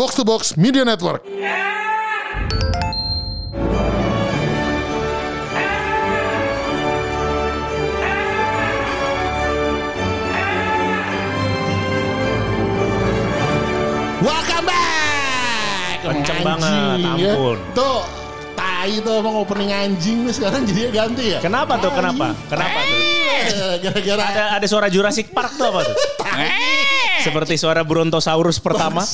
Box to Box Media Network. Welcome back. Kenceng banget, ya. ampun. Tuh, tai tuh emang opening anjing nih sekarang jadinya ganti ya. Kenapa tuh? Kenapa? Kenapa tuh? Eh, Gara-gara Ada ada suara Jurassic Park tuh apa tuh? Seperti suara Brontosaurus pertama.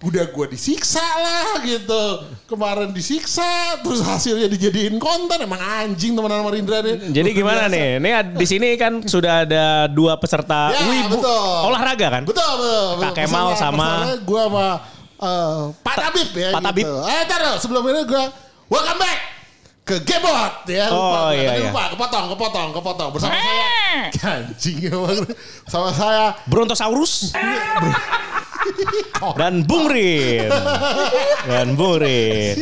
Udah gue disiksa lah gitu kemarin disiksa terus hasilnya dijadiin konten emang anjing teman-teman sama Rindra nih Jadi Luar gimana biasa. nih? Ini di sini kan sudah ada dua peserta Ya, wibu betul. olahraga kan? betul betul Kak Kemal sama- gue sama eh, Pak Tabib ya Pak gitu. Tabib. eh ntar dulu, sebelum ini gue welcome back ke Gebot ya Oh, lupa, iya, Tadi iya. lupa kepotong kepotong kepotong bersama saya anjing sama saya Brontosaurus dan Bung Rin dan Bung Rin.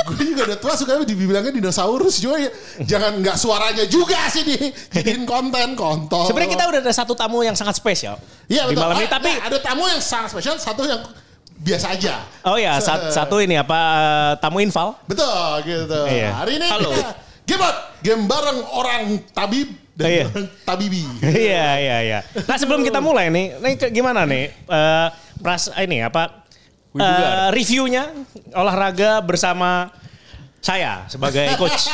gue juga udah tua suka dibilangnya dinosaurus cuma ya, jangan nggak suaranya juga sih di jadiin konten kontol Sebenarnya kita udah ada satu tamu yang sangat spesial iya, di betul. malam ini. Ah, Tapi nah, ada tamu yang sangat spesial satu yang biasa aja oh ya sat- satu ini apa eh, tamu infal. betul gitu Iya. hari ini Halo. kita game out game bareng orang tabib dan Iya. tabibi Iya iya iya. Nah sebelum kita mulai nih, nih gimana nih eh, pras ini apa eh, reviewnya olahraga bersama saya sebagai coach.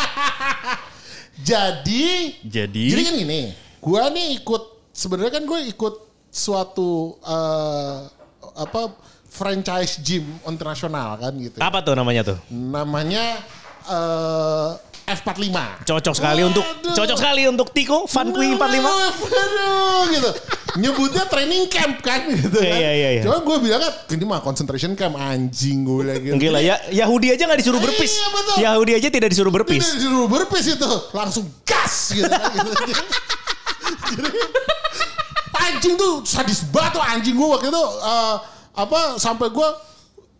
jadi Jadi? jadi kan gini gue nih ikut sebenarnya kan gue ikut suatu eh, apa franchise gym internasional kan gitu Apa tuh namanya tuh? namanya eh, F45. Cocok sekali untuk Waduh. cocok sekali untuk Tiko Fun Kui 45. Aduh, gitu. Nyebutnya training camp kan gitu kan. Iya, iya, iya. Cuma gue bilang kan ini mah concentration camp anjing gue bilang gitu. Gila ya Yahudi aja nggak disuruh berpis. Iya, betul. Yahudi aja tidak disuruh berpis. Ini disuruh berpis itu langsung gas gitu kan. gitu. Jadi anjing tuh sadis banget tuh anjing gue waktu itu eh, apa sampai gue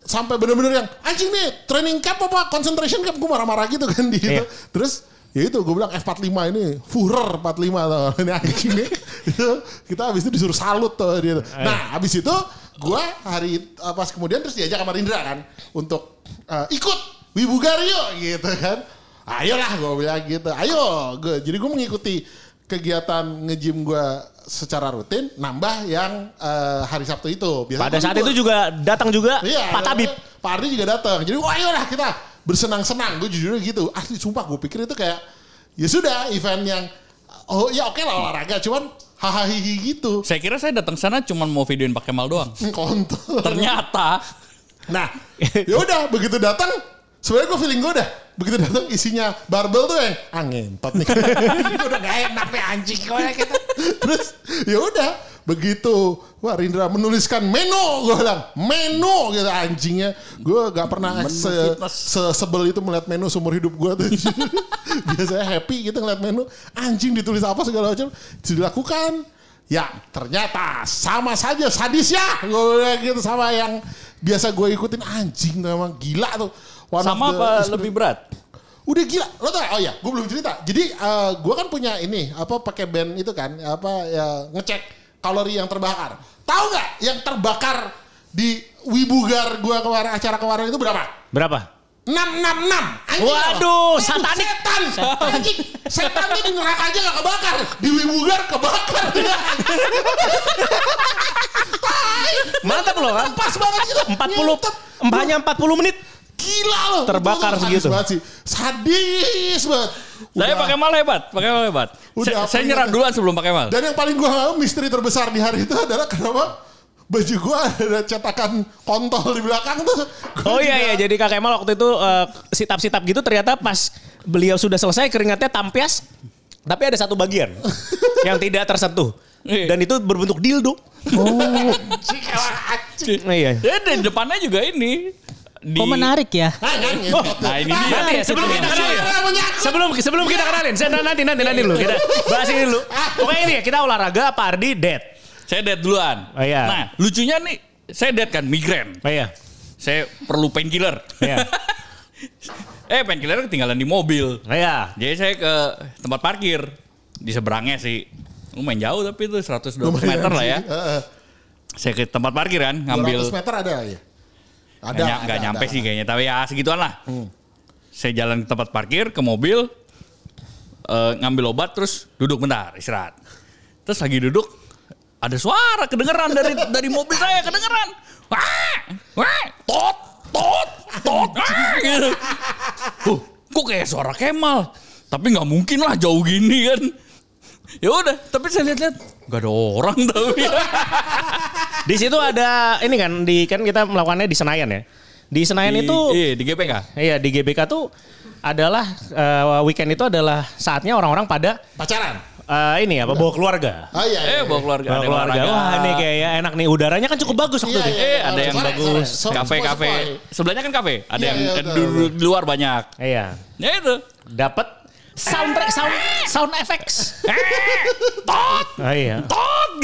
sampai bener-bener yang anjing nih training camp apa concentration camp gue marah-marah gitu kan di itu. Iya. Terus ya itu gue bilang F45 ini Führer 45 tuh ini anjing nih itu kita habis itu disuruh salut tuh dia tuh. nah habis itu gue hari eh, pas kemudian terus diajak sama Rindra kan untuk eh, ikut Wibugario gitu kan ayolah gue bilang gitu ayo gue jadi gue mengikuti kegiatan nge-gym gue secara rutin nambah yang eh, hari Sabtu itu Biasanya Pada kan saat gua- itu juga datang juga Iya, Pak Tabib. Pak Ardi juga datang. Jadi wah ayolah kita bersenang-senang. Gue jujur gitu. Asli sumpah gue pikir itu kayak ya sudah event yang oh ya oke lah olahraga cuman hahaha gitu. Saya kira saya datang sana cuma mau videoin Pak Kemal doang. Kontol. Ternyata Nah, ya udah begitu datang sebenarnya gue feeling gue udah begitu datang isinya barbel tuh yang angin tot nih. udah gak enak nih anjing kok ya kita. Terus ya udah begitu. Wah Rindra menuliskan menu. Gue bilang menu. Gitu anjingnya. Gue gak pernah se, se- sebel itu melihat menu seumur hidup gue tuh. Biasanya happy gitu ngeliat menu. Anjing ditulis apa segala macam. Dilakukan. Ya ternyata sama saja sadis ya gue bilang gitu sama yang biasa gue ikutin. Anjing tuh emang gila tuh. One sama the apa lebih berat? Udah gila, lo tau? Oh ya, gue belum cerita. Jadi eh, gue kan punya ini apa pakai band itu kan, apa ya ngecek kalori yang terbakar. Tahu nggak yang terbakar di Wibugar gue kemarin acara kemarin itu berapa? Berapa? 666. Anjing Waduh, lo. satanik. Setan. Anjing. Setan tuh di neraka aja gak kebakar. Di Wibugar kebakar. Mantap loh kan? Pas banget gitu. 40 Nyetep. hanya 40 menit. Gila loh. Terbakar Itu sadis segitu. banget sih. Sadis banget. Saya Udah. Pak Kemal hebat, Pak Kemal hebat. Udah Saya, saya nyerah duluan sebelum Pak Kemal. Dan yang paling gue misteri terbesar di hari itu adalah kenapa baju gue ada cetakan kontol di belakang tuh. Gua Oh iya juga- iya, jadi Kak Kemal waktu itu eh, sit-up-sit up gitu ternyata pas beliau sudah selesai keringatnya tampias. Tapi ada satu bagian yang tidak tersentuh. Iya. Dan itu berbentuk dildo. Emang anjing. Nah, iya. Ya di depannya juga ini. Di, Kok menarik ya? Nah, kan, gitu. Nah ini dia. Nanti ya, sebelum kita kenalin. Sebelum sebelum kita kenalin, saya nanti nanti nanti dulu kita bahas ini dulu. Pokoknya ini ya, kita olahraga Pak Ardi dead. Saya dead duluan. Oh, iya. Nah lucunya nih, saya dead kan, migrain. Oh iya. Saya perlu painkiller. Iya. eh painkiller ketinggalan di mobil. Oh iya. Jadi saya ke tempat parkir. Di seberangnya sih. Lumayan jauh tapi itu 100-200 Lumayan meter lah ya. Saya ke tempat parkir kan, ngambil 200 meter ada ya? Ada, Nggak ada, nyampe ada. sih kayaknya, tapi ya segituan lah. Saya jalan ke tempat parkir, ke mobil, eh, ngambil obat, terus duduk bentar, istirahat. Terus lagi duduk, ada suara kedengeran dari dari mobil saya, kedengeran. Wah, wah, tot, tot, tot, wah, gitu. Uh, kok kayak suara Kemal? Tapi nggak mungkin lah jauh gini kan. Ya udah, tapi saya lihat-lihat nggak ada orang tapi. Di situ ada ini kan di kan kita melakukannya di Senayan ya. Di Senayan Di- itu iya di GPK. iya di GBK tuh adalah eh, weekend itu adalah saatnya orang-orang pada Pacaran. eh, ini apa bawa keluarga. Oh iya. iya, Eh, bawa iya. keluarga. Bawa ada keluarga. Wah, ini kayak enak nih udaranya kan cukup bagus waktu Iya, itu. iya. Eh, ada yang Sore, bagus. Kafe-kafe. Sebelahnya kan kafe. Ada Iya, yang iya, di luar banyak. Iya. Ya itu. Dapat soundtrack sound sound effects. Tot, Oh, iya. tot.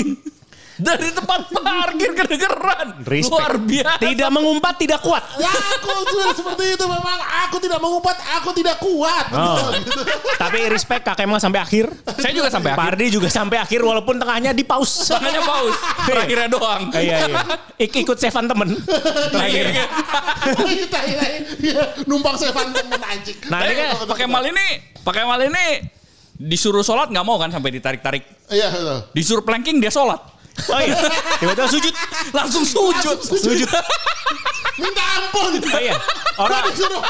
Dari tempat parkir kedengeran. Respect. Luar biasa. Tidak mengumpat, tidak kuat. Ya aku sudah seperti itu memang. Aku tidak mengumpat, aku tidak kuat. Oh. Gitu. Tapi respect Kak Kemal sampai akhir. Saya juga sampai akhir. Ardi juga sampai akhir walaupun tengahnya di pause. Tangannya paus. Terakhirnya doang. iya, iya. Ik ikut sevan temen. Terakhir. Iya. Iya, numpang sevan temen anjing. Nah, ini kan Pakai mal ini, pakai mal ini disuruh sholat nggak mau kan sampai ditarik-tarik. Iya, betul. Disuruh planking dia sholat. Oh iya. Tiba-tiba sujud. Langsung sujud. Sujud. Minta ampun. Oh iya. Orang disuruh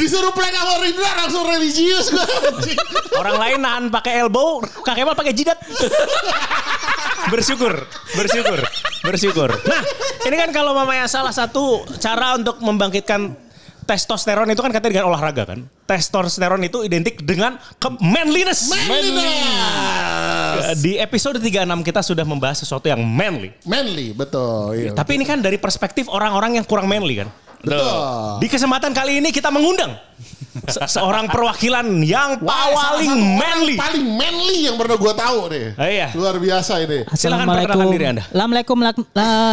disuruh play sama Rindra langsung religius gue orang lain nahan pakai elbow, Kak Kemal pakai jidat. bersyukur, bersyukur, bersyukur. Nah, ini kan kalau mamanya salah satu cara untuk membangkitkan testosteron itu kan katanya dengan olahraga kan. Testosteron itu identik dengan ke manliness. Manliness. Di episode 36 kita sudah membahas sesuatu yang manly. Manly, betul. Iya. Tapi ini kan dari perspektif orang-orang yang kurang manly kan. Betul. Di kesempatan kali ini kita mengundang se- seorang perwakilan yang Wah, paling manly. Paling manly yang pernah gue tahu deh. Oh, iya. Luar biasa ini. Silakan perkenalkan diri Anda. Assalamualaikum.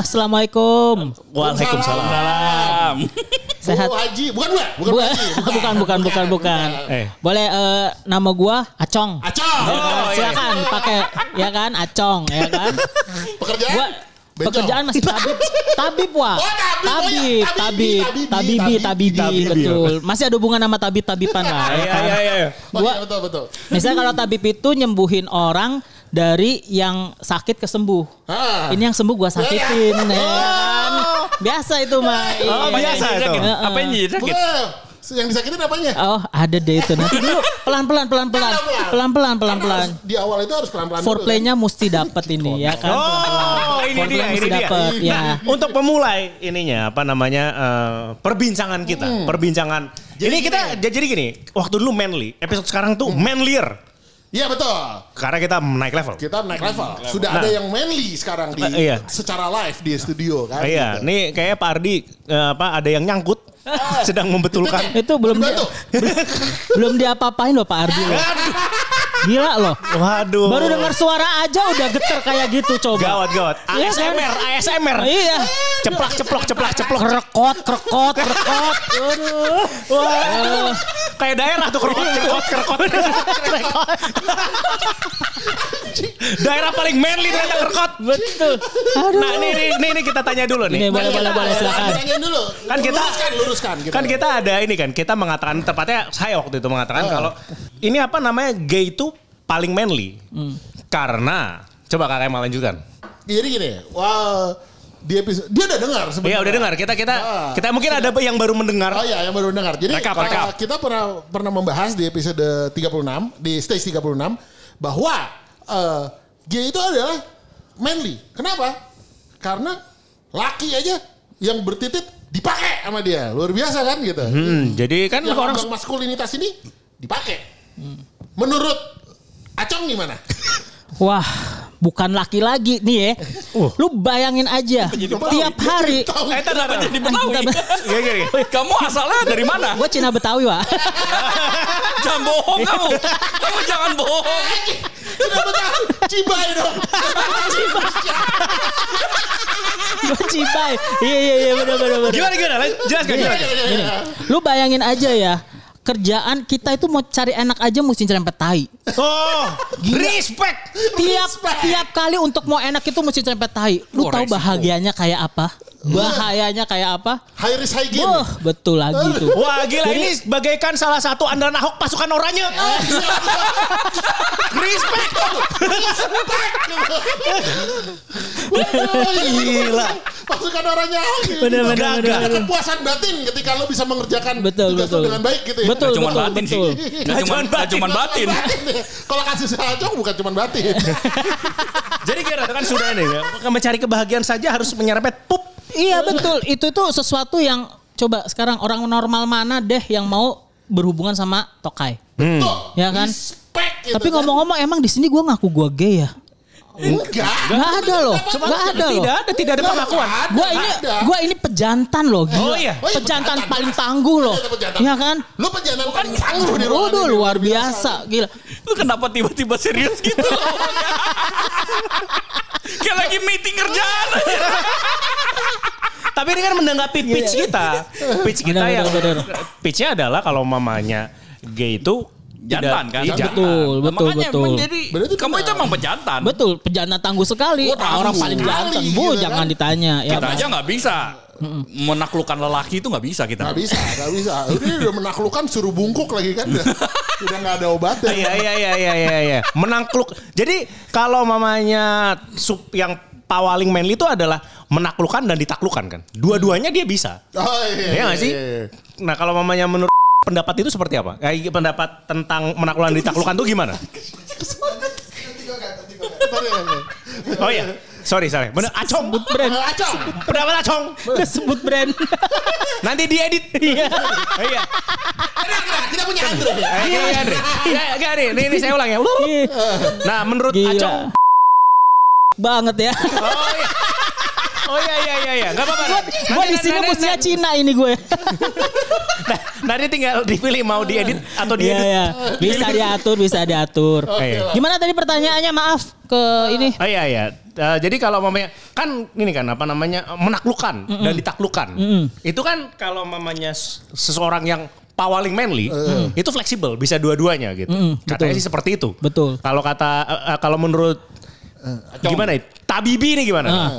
Assalamualaikum. Waalaikumsalam. Salam. Sehat. Bu Haji, bukan gue, bukan Bu- Haji, bukan, bukan, bukan, bukan. Eh. Boleh eh, nama gua Acong. Acong. Oh, iya. Silakan pakai ya kan Acong ya kan. Pekerjaan? Gua Bencong. pekerjaan masih tabib. Tabib wah. Oh, tabib. Oh, Tabib, iya. tabib, Tabibi, betul. Masih ada hubungan sama tabib-tabiban lah. ya Iya, kan? iya, iya. Oh, Gua- iya, betul, betul. Misalnya kalau tabib itu nyembuhin orang dari yang sakit ke sembuh. Ah. Ini yang sembuh gua sakitin, ya kan? Biasa itu mah. Oh, Iya. biasa itu. Apa yang jadi sakit? Yang disakitin apanya? Oh, ada deh itu. Nanti dulu pelan-pelan pelan-pelan. Pelan-pelan pelan-pelan. Di awal itu harus pelan-pelan dulu, Foreplaynya mesti dapat ini ya kan. Oh, ini dia, ini mesti dia. dapet, ya. Nah, untuk memulai ininya apa namanya eh, perbincangan kita, perbincangan. Jadi, kita jadi gini, waktu dulu manly, episode sekarang tuh manlier. Iya betul. Karena kita naik level. Kita naik level. Sudah Nah. ada yang manly sekarang di Eh, iya. secara live di studio kan. Iya, gitu. nih kayaknya Pak Ardi eh, apa ada yang nyangkut sedang membetulkan. Itu belum di, belum diapa-apain loh Pak Ardi loh. Gila loh. Waduh. Baru dengar suara aja udah geter kayak gitu coba. gawat gawat. Iya kan? ASMR, ASMR. Iya. Ceplak ceplok ceplak ceplok. Kerekot, kerekot, kerekot. Aduh. Wah. Kayak daerah tuh kerekot kerekot kerekot. daerah paling manly ternyata kerekot. Betul. Aduh. Nah, ini, ini, ini, kita tanya dulu nih. Ini boleh, boleh, boleh, silakan. Tanyain dulu. Kan kita- luruskan, luruskan. Gitu. Kan kita ada ini kan, kita mengatakan tepatnya saya waktu itu mengatakan Ah. kalau ini apa namanya gay itu paling manly. Hmm. Karena coba kakak mau lanjutkan. Jadi gini, wah di episode dia udah dengar sebenarnya. Iya udah dengar. Kita kita Ah. kita mungkin ada yang baru mendengar. Oh iya, yang baru dengar. Jadi Rekap, uh, rekap. kita pernah pernah membahas di episode 36 di stage 36 bahwa uh, gay itu adalah manly. Kenapa? Karena laki aja yang bertitit dipakai sama dia. Luar biasa kan gitu. Hmm, jadi kan Yang orang maskulinitas ini dipakai. Menurut Acong gimana? Wah, bukan laki lagi nih ya. Lu bayangin aja. Tiap hari. Eh, kenapa jadi Betawi? Kamu asalnya dari mana? Gue Cina Betawi, Wak. Jangan bohong kamu. Kamu jangan bohong. Kenapa tahu? Cibai dong. Gue Cibai. Iya, iya, iya, bener, bener, bener. Gimana gimana? Jelaskan Iya, iya, iya, Gini, iya. lu bayangin aja ya. Kerjaan kita itu mau cari enak aja mesti nyerempet tai. Oh, respect. Tiap tiap kali untuk mau enak itu mesti nyerempet tai. Lu Wah, tahu resiko. bahagianya kayak apa? Bahayanya kayak apa? High risk high gain. Wah, betul lagi tuh. Wah gila ini bagaikan salah satu andalan Ahok pasukan oranye. Respect. Gila. Pasukan orangnya Bener, bener, bener, Ada bener. kepuasan batin ketika lo bisa mengerjakan Betul, tugas betul. dengan baik gitu ya. Betul, cuma betul, batin betul. sih. Nggak cuma nggak cuma batin. ya. Kalau kasih selacong bukan cuma batin. Jadi kira kan sudah ini ya. Mencari kebahagiaan saja harus menyerempet pup. Iya betul. Itu tuh sesuatu yang coba sekarang orang normal mana deh yang mau berhubungan sama tokai. Tuh. Ya kan? Respect gitu Tapi kan. ngomong-ngomong emang di sini gue ngaku gue gay ya. Enggak. Gak ada loh. Gak ada loh. Tidak ada, tidak ada pengakuan. Gue ini gue ini pejantan loh. Gila. Oh iya. Oh iya, pejantan pejantan. paling tangguh loh. Iya, pejantan. Iya kan? Lu pejantan paling tangguh di ruangan Waduh luar biasa. Gila. Lu kenapa tiba-tiba serius gitu? Kayak lagi meeting kerjaan. Tapi ini kan menanggapi pitch kita. Pitch kita yang pitchnya adalah kalau mamanya gay itu Jantan kan? Iya, Betul, jantan. betul, Makanya betul. emang jadi Berarti kamu itu emang pejantan. Betul, pejantan tangguh sekali. Oh, tangguh Orang paling jantan. gitu Bu, kan. jangan ditanya. Ya, Kita kan? aja nggak bisa menaklukkan lelaki itu nggak bisa kita. Gak bisa, gak bisa. Ini udah menaklukkan suruh bungkuk lagi kan. Udah, udah gak ada obatnya. Iya iya iya iya iya iya. Menangkluk. Jadi kalau mamanya sub yang pawaling manly itu adalah menaklukkan dan ditaklukkan kan. Dua-duanya dia bisa. Oh iya. Iya nggak sih? Nah kalau mamanya menurut pendapat itu seperti apa? Kayak pendapat tentang menaklukkan ditaklukkan tuh gimana? Oh iya. Sorry, sorry. Bener, acong. brand. Acong. Pendapat acong. Udah sebut brand. Nanti diedit. Iya. Iya. Kita punya Andre. Eh, Gini, Andre. Gak, gak nih, ini, ini saya ulang ya. Nah, menurut Gila. Acong. Banget ya. Oh iya. Oh iya iya iya iya. Apa-apa. Gue di sini nanti- Cina ini gue. Nah, nanti tinggal dipilih mau diedit atau Iya diedit. ya. Bisa diatur, bisa diatur. Iya. Gimana tadi pertanyaannya? Maaf ke ini. Oh iya iya. Eh, jadi kalau mamanya kan ini kan apa namanya menaklukkan dan ditaklukkan. Itu kan kalau mamanya seseorang yang pawaling manly itu fleksibel bisa dua-duanya gitu. Mm, Katanya betul. sih seperti itu. Betul. Kalau kata eh, kalau menurut gimana ya? Tabibi ini gimana? Nah,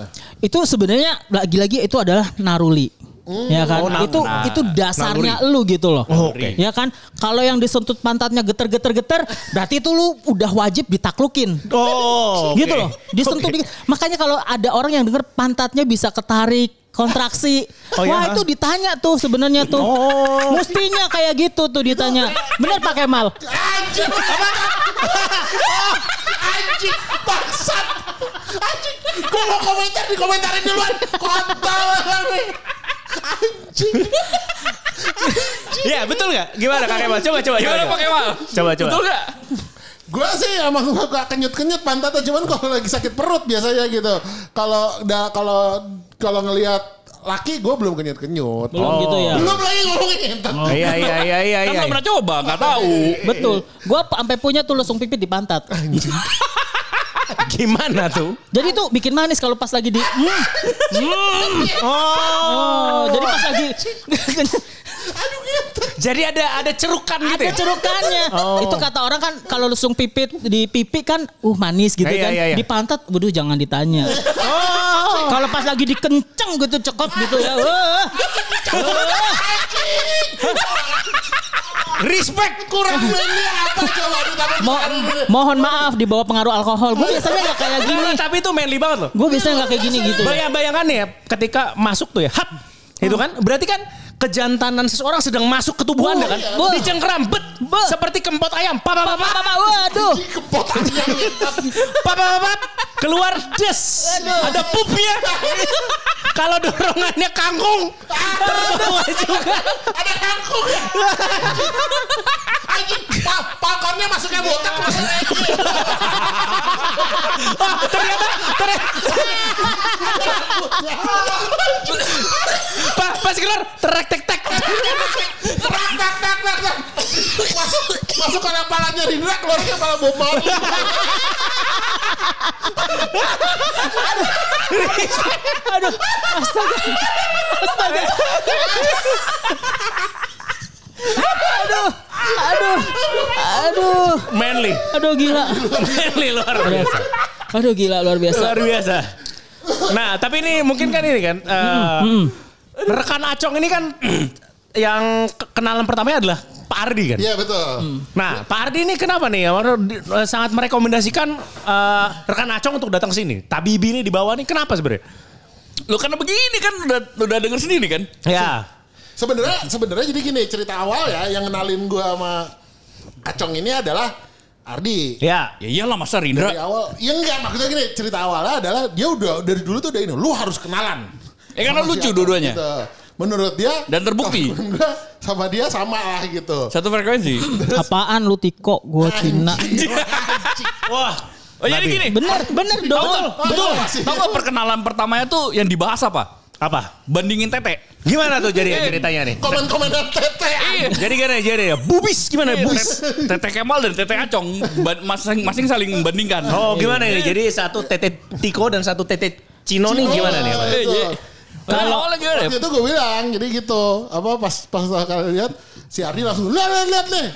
itu sebenarnya lagi-lagi itu adalah naruli. Ya kan, Oh, na- itu nah, itu dasarnya lu gitu loh. Oh, oke. Ya kan, kalau yang disentut pantatnya geter-geter-geter, berarti itu lu udah wajib ditaklukin. Oh, Gitu oke. loh, disentuh dikit. Makanya kalau ada orang yang denger pantatnya bisa ketarik, kontraksi. Oh, Wah, iya? itu ditanya tuh sebenarnya tuh. Oh. Mestinya kayak gitu tuh ditanya. Bener Pak Kemal? Anjing. Apa? Anjing. Bangsat. Anjing. Gue mau komentar di komentarin duluan. Kontol. Anjing. Iya betul nggak? Gimana Kak Kemal? Coba coba Gimana coba. Pak Kemal? Coba, coba. Betul nggak? Gue sih emang gak kenyut-kenyut pantatnya cuman kalau lagi sakit perut biasanya gitu. Kalau kalau kalau ngelihat laki gue belum kenyut-kenyut. Belum gitu ya. Belum lagi ngomongin. Oh, iya iya iya iya Kan iya. belum pernah coba, nggak tahu. Betul. Gua sampai punya tuh lesung pipit di pantat. Gimana tuh? Jadi tuh bikin manis kalau pas lagi di mm, Oh. Oh, jadi pas lagi Aduh gitu. Jadi ada ada cerukan gitu ada ya? cerukannya. Oh. Itu kata orang kan kalau lesung pipit di pipi kan uh manis gitu Iya, kan. iya, iya. Di pantat waduh jangan ditanya. Oh. Kalau pas lagi dikenceng gitu cekot gitu ya. Wah. Respect. Kurang ini apa coba Mo- mohon maaf di bawah pengaruh alkohol. Gue biasanya nggak kayak gini. Tapi itu manly banget loh. Gue biasanya nggak kayak gini gitu. Bayang bayangan ya ketika masuk tuh ya, hap. Itu kan berarti kan kejantanan seseorang sedang masuk ke tubuh Anda kan. Wah. Dicengkeram bet Wah. seperti kempot ayam. Papa papa Papa, waduh. Kepot ayam. papa papa keluar des. Ada pupnya. Kalau dorongannya kangkung terbawa juga. Ada kangkung ya. Anjing. Pa- Palkornya masuknya botak anjing. Oh, ternyata ternyata Pak, pas keluar terek tek tek. Tak tak tak tak. Masuk masuk ke kepalanya Rindra keluarnya kepala bom Marley. Aduh, astaga. Astaga. Aduh, aduh, aduh, Manly. aduh gila. Manly luar biasa. Aduh gila luar biasa. Luar biasa. Nah, tapi ini mungkin kan ini kan eh, rekan Acong ini kan yang ke- kenalan pertamanya adalah Pak Ardi kan. Iya betul. Nah, Pak Ardi ini kenapa nih? Di- eh, Sangat merekomendasikan eh, rekan Acong untuk datang ke sini. Tabibi ini di bawah nih kenapa sebenarnya? Lo karena begini kan udah udah denger sendiri kan? Ya. Sebenarnya sebenarnya jadi gini cerita awal ya yang kenalin gua sama Acong ini adalah Ardi. Ya. Ya iyalah masa Dari Rindra. awal, ya enggak maksudnya gini cerita awalnya adalah dia udah dari dulu tuh udah ini, lu harus kenalan. Eh, karena si lucu dua-duanya. gitu. Menurut dia Dan terbukti. sama dia sama lah gitu. Satu frekuensi. Apaan lu tiko gua Cina. Wah. Oh jadi Babi. gini. Bener, bener dong. Betul. Masih. Tahu nggak perkenalan pertamanya tuh yang dibahas apa? Apa? Bandingin tete. Gimana tuh jadi ceritanya nih? Komen-komen tete. Iya. Jadi gimana jadi ya? Bubis gimana bubis? Tete Kemal dan Tete Acong masing-masing saling membandingkan. Oh gimana ini? Jadi satu tete Tiko dan satu tete Cino nih gimana nih? Eh. Kalau awalnya gimana? ya? Waktu itu gue bilang, jadi gitu. Apa pas pas kalian lihat si Ardi langsung lihat lihat lihat nih.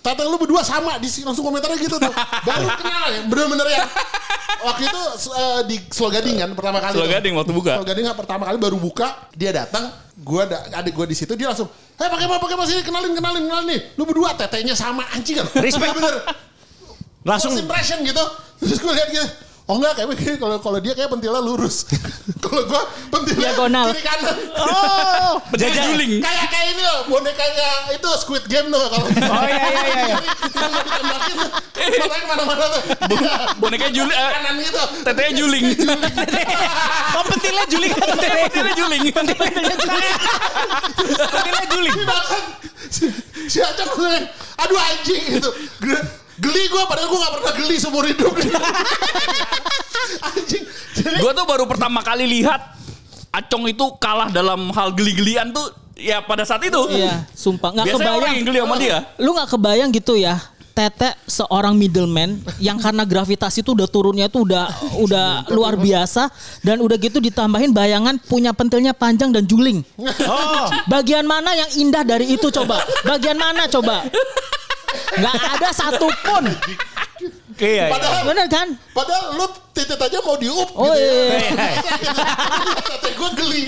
Tata lu berdua sama di sini langsung komentarnya gitu tuh. Baru kenal ya, bener-bener ya. Waktu itu eh, di Slogading kan pertama kali. Slogading waktu buka. Slogading pertama kali baru buka, dia datang, gua ada adik gua di situ dia langsung, "Hei, pakai apa? Pakai apa sini? Kenalin, kenalin, kenalin nih. Lu berdua tetenya sama anjing kan." Respect. Bener. Langsung impression gitu. Terus gue lihat gitu. Oh enggak kayak begini kalau kalau dia kayak pentilnya lurus. kalau gua pentilnya Diagonal. kiri kanan. Oh, Jajan juling. kayak kayak ini loh, bonekanya itu Squid Game tuh kalau. Oh iya iya iya. iya. Yang ditembakin tuh. Matanya tuh. Bonekanya juling. eh, Kanan gitu. Tetenya juling. Oh pentilnya juling. Tetenya juling. Pentilnya juling. Bahkan si, si ngomong, aduh anjing gitu. Geli, gue padahal gue gak pernah geli seumur hidup. anjing. Gue tuh baru pertama kali lihat Acong itu kalah dalam hal geli-gelian tuh ya pada saat itu. Iya, sumpah nggak Biasanya orang kebayang. yang geli sama dia. Lu nggak kebayang gitu ya. Tete seorang middleman yang karena gravitasi itu udah turunnya itu udah udah luar biasa dan udah gitu ditambahin bayangan punya pentilnya panjang dan juling. Oh. Bagian mana yang indah dari itu coba? Bagian mana coba? Nggak ada satupun. Iya. iya. padahal, Bener kan? padahal lu titit aja mau diup Oh gitu ya. iya. Hey, hey. Tete gue geli.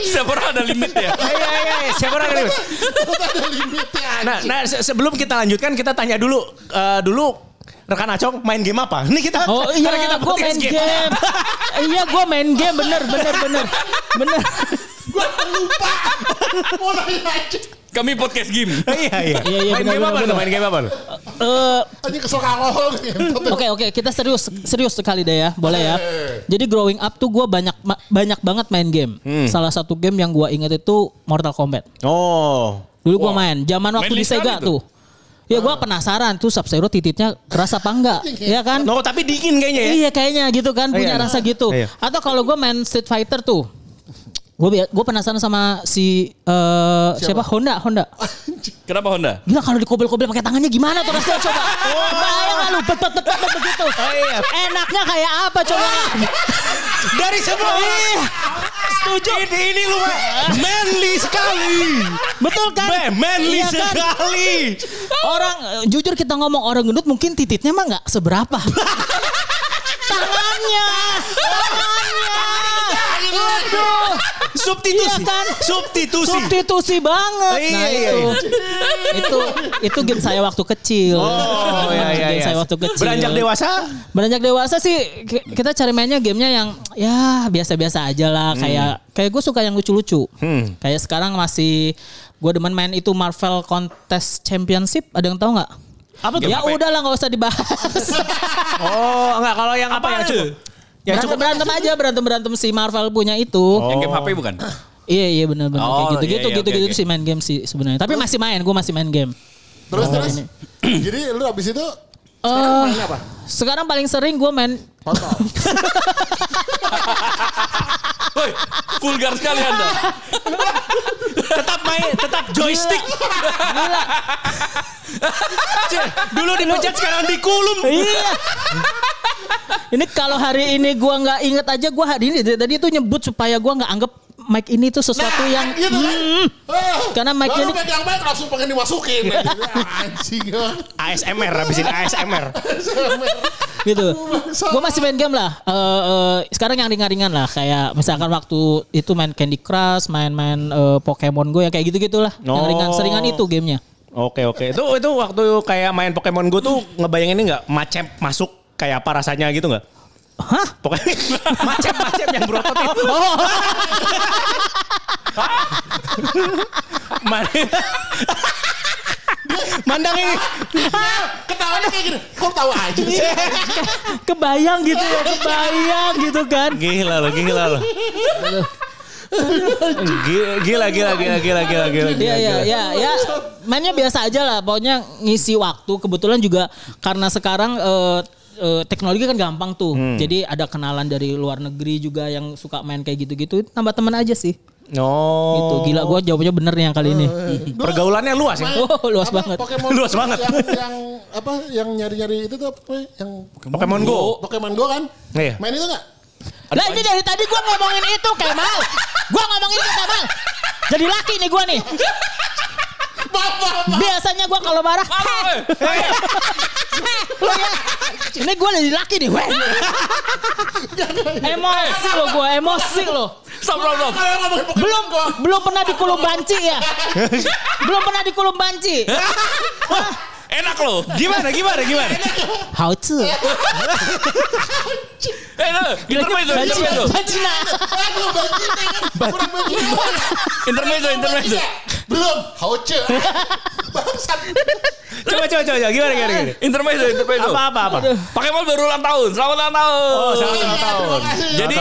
Siapa orang ada limit ya. Iya iya iya. Siapa orang ini? ada limitnya Nah, nah se- sebelum kita lanjutkan kita tanya dulu eh, dulu rekan Acong main game apa? Ini kita Oh karena iya, kita gue main podcast game. iya, gue main game bener, bener, bener, bener. Gue lupa mau nanya anjing Kami podcast game. iya iya. Iya, iya, main benar, game apa benar. Main game apa lu? Eh, anjing kesel alkohol. Oke oke kita serius serius sekali deh ya boleh ya. Jadi growing up tuh gue banyak banyak banget main game. Salah satu game yang gue inget itu Mortal Kombat. Oh. Dulu gue main zaman waktu di Sega tuh. Ya gue penasaran tuh Sub Zero tititnya keras apa enggak, ya kan? No, tapi dingin kayaknya ya. Iya kayaknya gitu kan punya Iya. rasa gitu. Iya. Atau kalau gue main Street Fighter tuh, gue gue penasaran sama si eh, siapa Honda Honda. Kenapa Honda? Gila kalau dikobel-kobel pakai tangannya gimana tuh rasanya coba? Bayang lu bet bet bet bet begitu. iya. Enaknya kayak apa coba? Dari semua. Iya. Setuju. Ini, ini lu manly sekali. Betul kan? Man, manly Iya kan? sekali. Orang jujur kita ngomong orang gendut mungkin tititnya mah nggak seberapa. Tangannya, tangannya. Aduh. Substitusi. Iya kan? Substitusi. Substitusi banget. Iya, nah iya, itu, itu itu game saya waktu kecil. Oh iya iya Game iya. saya waktu kecil. Beranjak dewasa? Beranjak dewasa sih ki- kita cari mainnya gamenya yang ya biasa-biasa aja lah kayak kayak gue suka yang lucu-lucu. Kayak sekarang masih gue demen main itu Marvel Contest Championship ada yang tahu nggak? Apa tuh? Ya ya? udahlah nggak usah dibahas. Oh, enggak kalau yang apa, Apa yang tuh? cukup? Yang berantem cukup berantem aja berantem berantem si Marvel punya itu. Yang game HP bukan? Iya iya benar-benar Oh, kayak gitu gitu iya, iya, gitu oke, gitu oke. sih main game sih sebenarnya. Tapi masih main, gue masih main game. terus terus jadi lu abis itu Eh, sekarang main apa sekarang paling sering gue main Kontol. Woi, vulgar sekali Anda. tetap main, tetap joystick. Cih, Dulu dipencet sekarang dikulum. Iya. Ini kalau hari ini gua nggak inget aja gua hari ini tadi itu nyebut supaya gua nggak anggap mic ini tuh sesuatu yang gitu kan. Ah, Karena baru ini- pegang mic langsung pengen dimasukin. Anjing. ASMR habisin ASMR. gitu. Gue masih main game lah. Eh, eh, sekarang yang ringan-ringan lah. Kayak misalkan waktu itu main Candy Crush, main-main eh, Pokemon Go ya kayak gitu-gitulah. Yang Oh. ringan, seringan itu gamenya. Oke oke. Itu itu waktu kayak main Pokemon Go tuh ngebayangin ini nggak macem masuk kayak apa rasanya gitu nggak? Hah? Pokoknya macem-macem yang berotot itu. Oh, Man- Mandang ini. Ketawanya kayak gini. Kok tahu aja sih? kebayang gitu ya, kebayang gitu kan. Gila loh, gila loh. Gila, gila, gila, gila, gila, gila, gila. Iya iya iya ya mainnya biasa aja lah pokoknya ngisi waktu kebetulan juga karena sekarang eh, eh, teknologi kan gampang tuh Hmm. jadi ada kenalan dari luar negeri juga yang suka main kayak gitu-gitu tambah teman aja sih Oh. gitu gila gue jawabnya bener nih yang kali ini Pergaulannya luas ya. Oh, luas Apa, banget. Pokemon Luas banget. Yang, yang apa? Yang nyari-nyari itu tuh apa? Yang Pokemon Go. Pokemon Go kan? Iya. Main itu nggak? lah ini dari tadi gue ngomongin itu Kemal gue ngomongin itu Kemal jadi laki nih gue nih maaf. biasanya gue kalau marah eh. "Heh, heh, lo ya." Ini gue jadi laki nih weh. emosi lo gue emosi lo. Stop, belum belum pernah dikulum banci ya? Belum pernah dikulum banci Enak loh. Gimana, gimana, gimana? how to Eh, no. intermezzo, intermezzo. Aduh, bajingan. Kurang bajingan. Intermezzo, intermezzo. Belum. Hauce. Bangsat. Coba, coba, coba, gimana, gimana, gimana? Intermezzo, intermezzo. Apa, apa, apa? Pokemon baru ulang tahun. Selamat ulang tahun. Oh, selamat Iya, ulang tahun. terima kasih. Jadi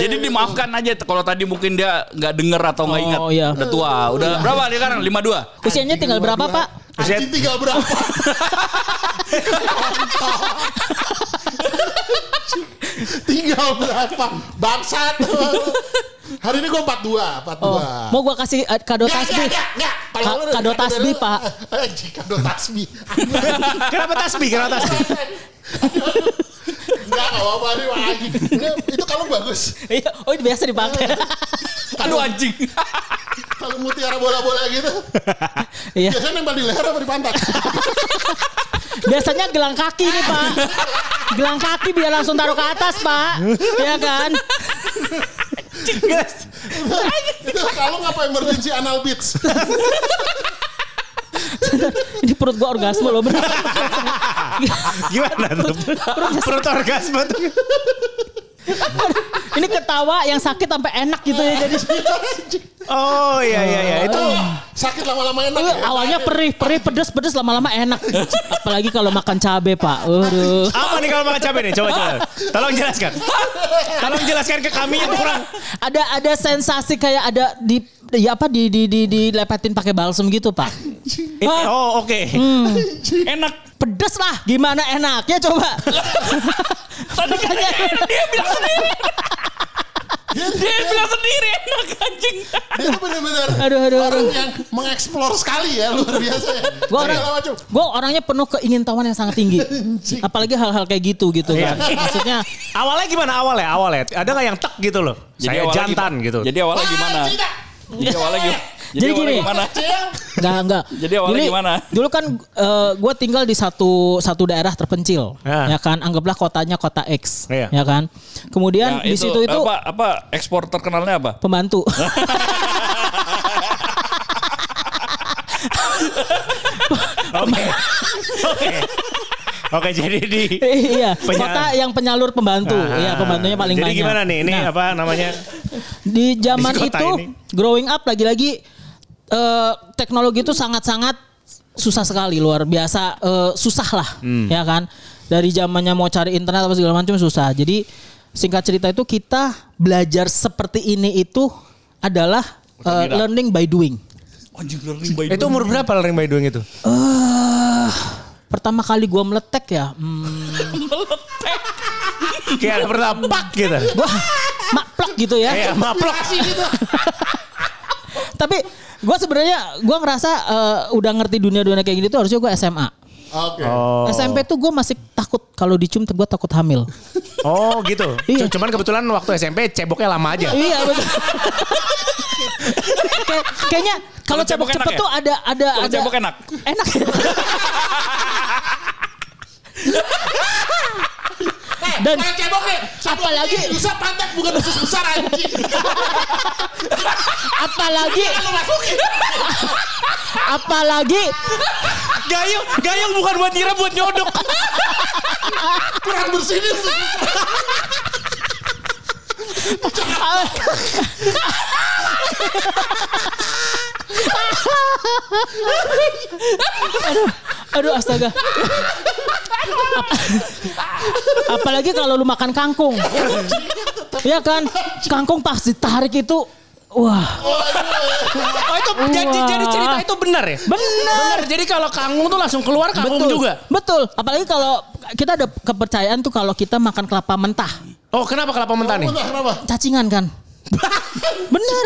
jadi dimaafkan aja kalau tadi mungkin dia nggak denger atau nggak Oh, ingat. iya. Udah tua. Udah berapa dia sekarang? 52. usianya tinggal berapa pak Anjing tinggal berapa? tinggal berapa? Bangsat. Hari ini gue 42, 42. oh mau gue kasih eh, kado Nggak, tasbih nggak, nggak, nggak. Kalau Ka- lu- kado tasbih, Pak. Anjing, kado tasbih. Kenapa tasbih? Kenapa tasbih? Enggak, enggak apa-apa nih, Wah, anjing. Ini- Itu kalau bagus. Iya, oh ini biasa dipakai Aduh anjing. Kalau mutiara bola-bola gitu. iya Biasanya nempel di leher apa di pantat? biasanya gelang kaki nih pak gelang kaki biar langsung taruh ke atas pak ya kan itu kalau ngapa emergency anal beats? ini perut gua orgasme loh bener Gimana tuh? Perut orgasme tuh. Ini ketawa yang sakit sampai enak gitu ya jadi Oh iya iya iya itu Sakit lama-lama enak ya? awalnya perih perih pedes pedes lama-lama enak apalagi kalau makan cabe pak Waduh. apa nih kalau makan cabai nih? Coba coba. Tolong jelaskan. Tolong jelaskan ke kami yang kurang. ada ada sensasi kayak ada di ya apa di di di dilepetin pakai balsem gitu pak Oh oke. Enak. pedes lah gimana enaknya coba Tadi kan dia bilang sendiri. Dia bilang sendiri enak anjing. Dia tuh bener-bener Aduh, aduh, orang aduh. yang mengeksplor sekali ya luar biasa ya. Gue orang, gue orangnya penuh keingintahuan yang sangat tinggi. Apalagi hal-hal kayak gitu gitu Iya. kan. Maksudnya Awalnya gimana awalnya? Awalnya ada nggak yang tek gitu loh? Saya awalnya jantan gimana- gitu. Jadi awalnya gimana? Jadi awalnya gimana? Jadi awalnya gini. gimana? enggak enggak. Jadi awalnya gimana? Dulu kan gue tinggal di satu satu daerah terpencil, Ya. ya kan. Anggaplah kotanya kota X, Iya. ya kan. Kemudian di situ itu apa apa ekspor terkenalnya apa? pembantu. Oke. Oke. Oke jadi di iya, kota yang penyalur pembantu. Ah, Iya, pembantunya paling Jadi banyak. gimana nih? Ini Nah, apa namanya? di zaman Di itu ini. growing up lagi-lagi eh, teknologi itu sangat-sangat susah sekali luar biasa eh, susah lah Hmm. ya kan dari zamannya mau cari internet apa segala macam susah jadi singkat cerita itu kita belajar seperti ini itu adalah eh, Kira. learning by doing Anjing learning by Itu umur berapa learning by doing itu? eh pertama kali gua meletek ya hmm, Kayak ada pertama pak gitu. gua maplok gitu ya Kayak maplok. Tapi gue sebenarnya gue ngerasa eh, udah ngerti dunia-dunia kayak gini tuh harusnya gue SMA. Oke. Oh. SMP tuh gue masih takut kalau dicium gue takut hamil. Oh gitu. Iya. Cuman kebetulan waktu SMP ceboknya lama aja. iya betul. Kayak- kayaknya kalau cebok cebok cepet enak ya? tuh ada ada Kalau ada cebok enak. Enak. Dan Main cebok nih. Apalagi- bisa pantat bukan usus besar anjing. Apalagi apalagi Gayung, gayung bukan buat nyiram buat nyodok. Kurang bersih nih usus besar. aduh astaga. Ap- apalagi kalau lu makan kangkung. Iya kan? Kangkung pas ditarik itu wah, Oh itu jadi, Wah. jadi cerita itu benar ya? Benar. Jadi kalau kangkung tuh langsung keluar kangkung betul juga. Betul. Apalagi kalau kita ada kepercayaan tuh kalau kita makan kelapa mentah, Oh kenapa kelapa mentah nih? Bentar, kenapa? cacingan kan? Bener.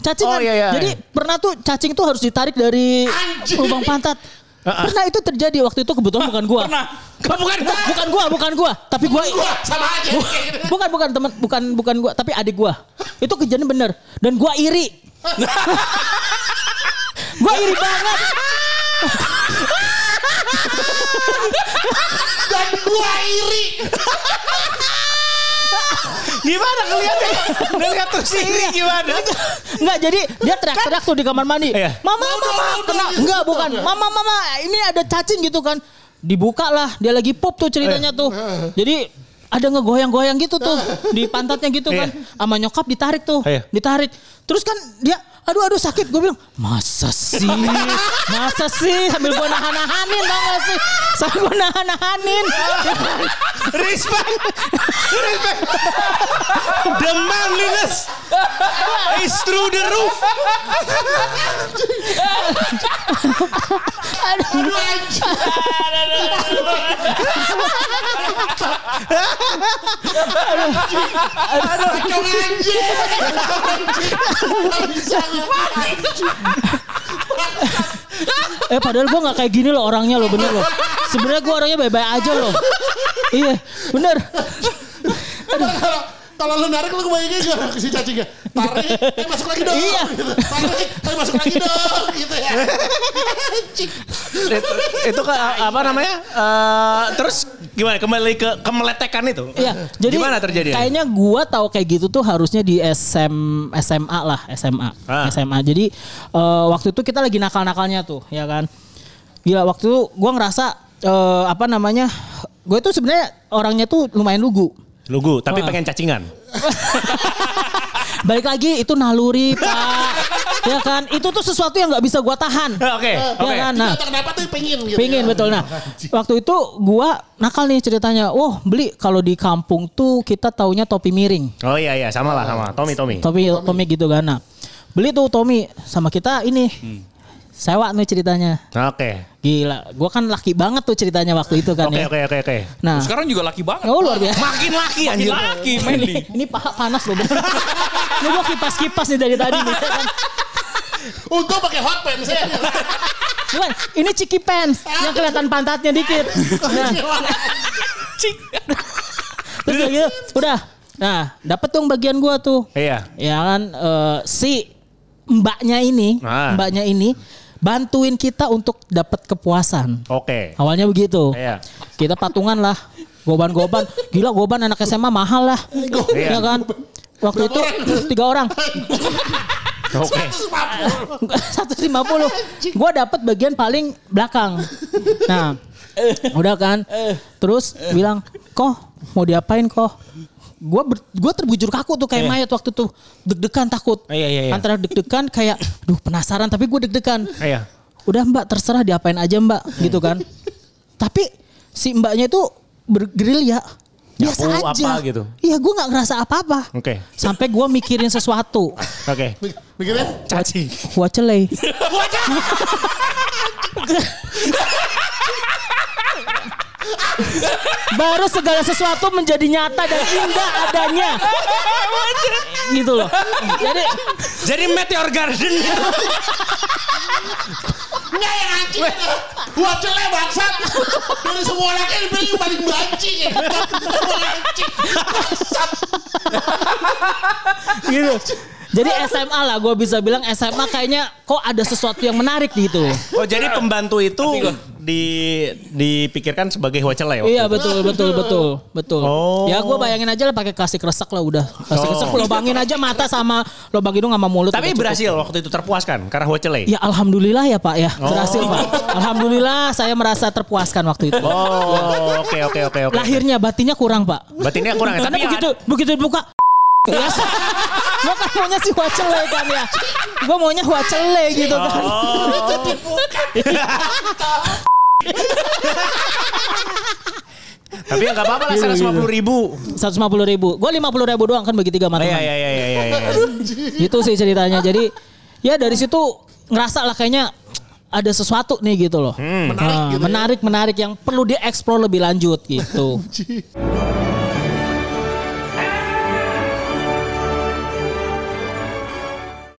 Cacingan. Oh, iya, iya. Jadi pernah tuh cacing tuh harus ditarik dari Anjing. lubang pantat. Pernah itu terjadi waktu itu kebetulan bukan gua. Pernah. Bukan bukan gua, bukan gua, tapi gua Gua sama aja. bukan bukan teman bukan bukan gua tapi adik gua. Itu kejadian bener dan gua iri. gua iri banget. Dan gua iri. Gimana ngeliatnya? Ngeliat terus ini gimana? Enggak jadi dia teriak-teriak tuh di kamar mandi. Iya. Mama mama kena enggak bukan. Mama mama ini ada cacing gitu kan. Dibuka lah dia lagi pop tuh ceritanya tuh. Jadi ada ngegoyang-goyang gitu tuh di pantatnya gitu kan. Sama nyokap ditarik tuh. Iya. Ditarik. Terus kan dia aduh aduh sakit gue bilang masa sih masa sih sambil gue nahan-nahanin tau gak sih sambil gue nahan-nahanin Respect. Respect. The manliness is through the roof. Aduh anjing. Kacau anjing. Nggak bisa. Eh padahal gue gak kayak gini loh orangnya loh bener loh. Sebenarnya gue orangnya baik-baik aja loh. Iya bener. Kalau lu narik lu kebayangnya gak si cacingnya? Tarik, eh masuk lagi dong. Iya. Gitu. Tarik, eh masuk lagi dong. Gitu ya. Itu, itu ke, apa namanya? Eh, terus gimana? Kembali ke kemeletekan itu. Iya, jadi gimana terjadi? Kayaknya gua tahu kayak gitu tuh harusnya di SM SMA lah, SMA. Ah. SMA. Jadi eh, waktu itu kita lagi nakal-nakalnya tuh, ya kan. Gila waktu itu gua ngerasa eh, apa namanya? Gue tuh sebenarnya orangnya tuh lumayan lugu. Lugu, tapi Wah. pengen cacingan. Balik lagi itu naluri, Pak. ya kan? Itu tuh sesuatu yang nggak bisa gua tahan. Oke, Ya oke. kan? Nah, Kenapa tuh pengen gitu. Pingin ya. betul. Nah, waktu itu gua nakal nih ceritanya. Oh, beli kalau di kampung tuh kita taunya topi miring. Oh iya iya, sama lah sama. Tommy Tommy. Topi Tommy gitu kan. Nah, beli tuh Tommy sama kita ini. Sewa nih ceritanya. Oke. Gila, gua kan laki banget tuh ceritanya waktu itu kan Oke ya. oke oke oke. Nah, Sekarang juga laki banget. oh luar biasa. Makin laki Makin anjir. laki, Mandy. Ini paha panas loh. Ini gua kipas-kipas nih dari tadi nih. ya kan. Untung pakai hot pants ya. Cuman, ini ciki pants yang kelihatan pantatnya dikit. Nah, terus udah gitu, udah. Nah, dapet dong bagian gua tuh. Iya. Ya kan eh, si mbaknya ini, Ah. mbaknya ini bantuin kita untuk dapat kepuasan. Oke. Awalnya begitu. Iya. Kita patungan lah. Goban-goban. Gila goban anak SMA mahal lah. Iya. Ya kan? Waktu itu tiga orang. Oke. 150. Gue dapat bagian paling belakang. Nah, udah kan. Terus bilang, "Kok mau diapain kok?" Gue gue terbujur kaku tuh kayak Iya. mayat waktu tuh deg-degan takut. Iya, iya, iya. Antara deg-degan kayak, duh penasaran tapi gue deg-degan. Iya. Udah mbak terserah diapain aja mbak gitu kan. tapi si mbaknya itu bergerilya biasa Nyapu aja. apa gitu? Iya gue nggak ngerasa apa-apa. Oke. Sampai gue mikirin sesuatu. Oke. Mikirnya Caci. Wacelei. Baru segala sesuatu menjadi nyata dan indah adanya. gitu loh. Jadi Jadi Meteor Garden. Enggak yang anjing Gua celek bangsat Dari semua laki yang dipilih paling banci. Anjing Bangsat gitu. Jadi SMA lah gue bisa bilang SMA kayaknya kok ada sesuatu yang menarik gitu. Oh jadi pembantu itu di dipikirkan sebagai wacela ya? Iya itu? betul betul betul betul. Oh. Ya gue bayangin aja lah pakai kasih kresek lah udah. Kasih Oh. kresek lobangin aja mata sama lobang hidung sama mulut. Tapi udah cukup. berhasil waktu itu terpuaskan karena wacela. Ya alhamdulillah ya Pak ya berhasil Oh. Pak. Alhamdulillah saya merasa terpuaskan waktu itu. Oh oke oke oke oke. Lahirnya batinnya kurang Pak. Batinnya kurang ya. Karena Tapi begitu begitu dibuka ya. Gue kan maunya si wacele kan ya. Gue maunya wacele gitu kan. Tapi ya nggak apa-apa lah Gitu, 150 ribu. 150 ribu. Gue 50 ribu doang kan bagi tiga Oh, sama Iya teman. iya iya iya iya. iya. Itu sih ceritanya. Jadi ya dari situ ngerasa lah kayaknya ada sesuatu nih gitu loh. Menarik Nah, gitu ya. menarik, menarik yang perlu dieksplor lebih lanjut gitu.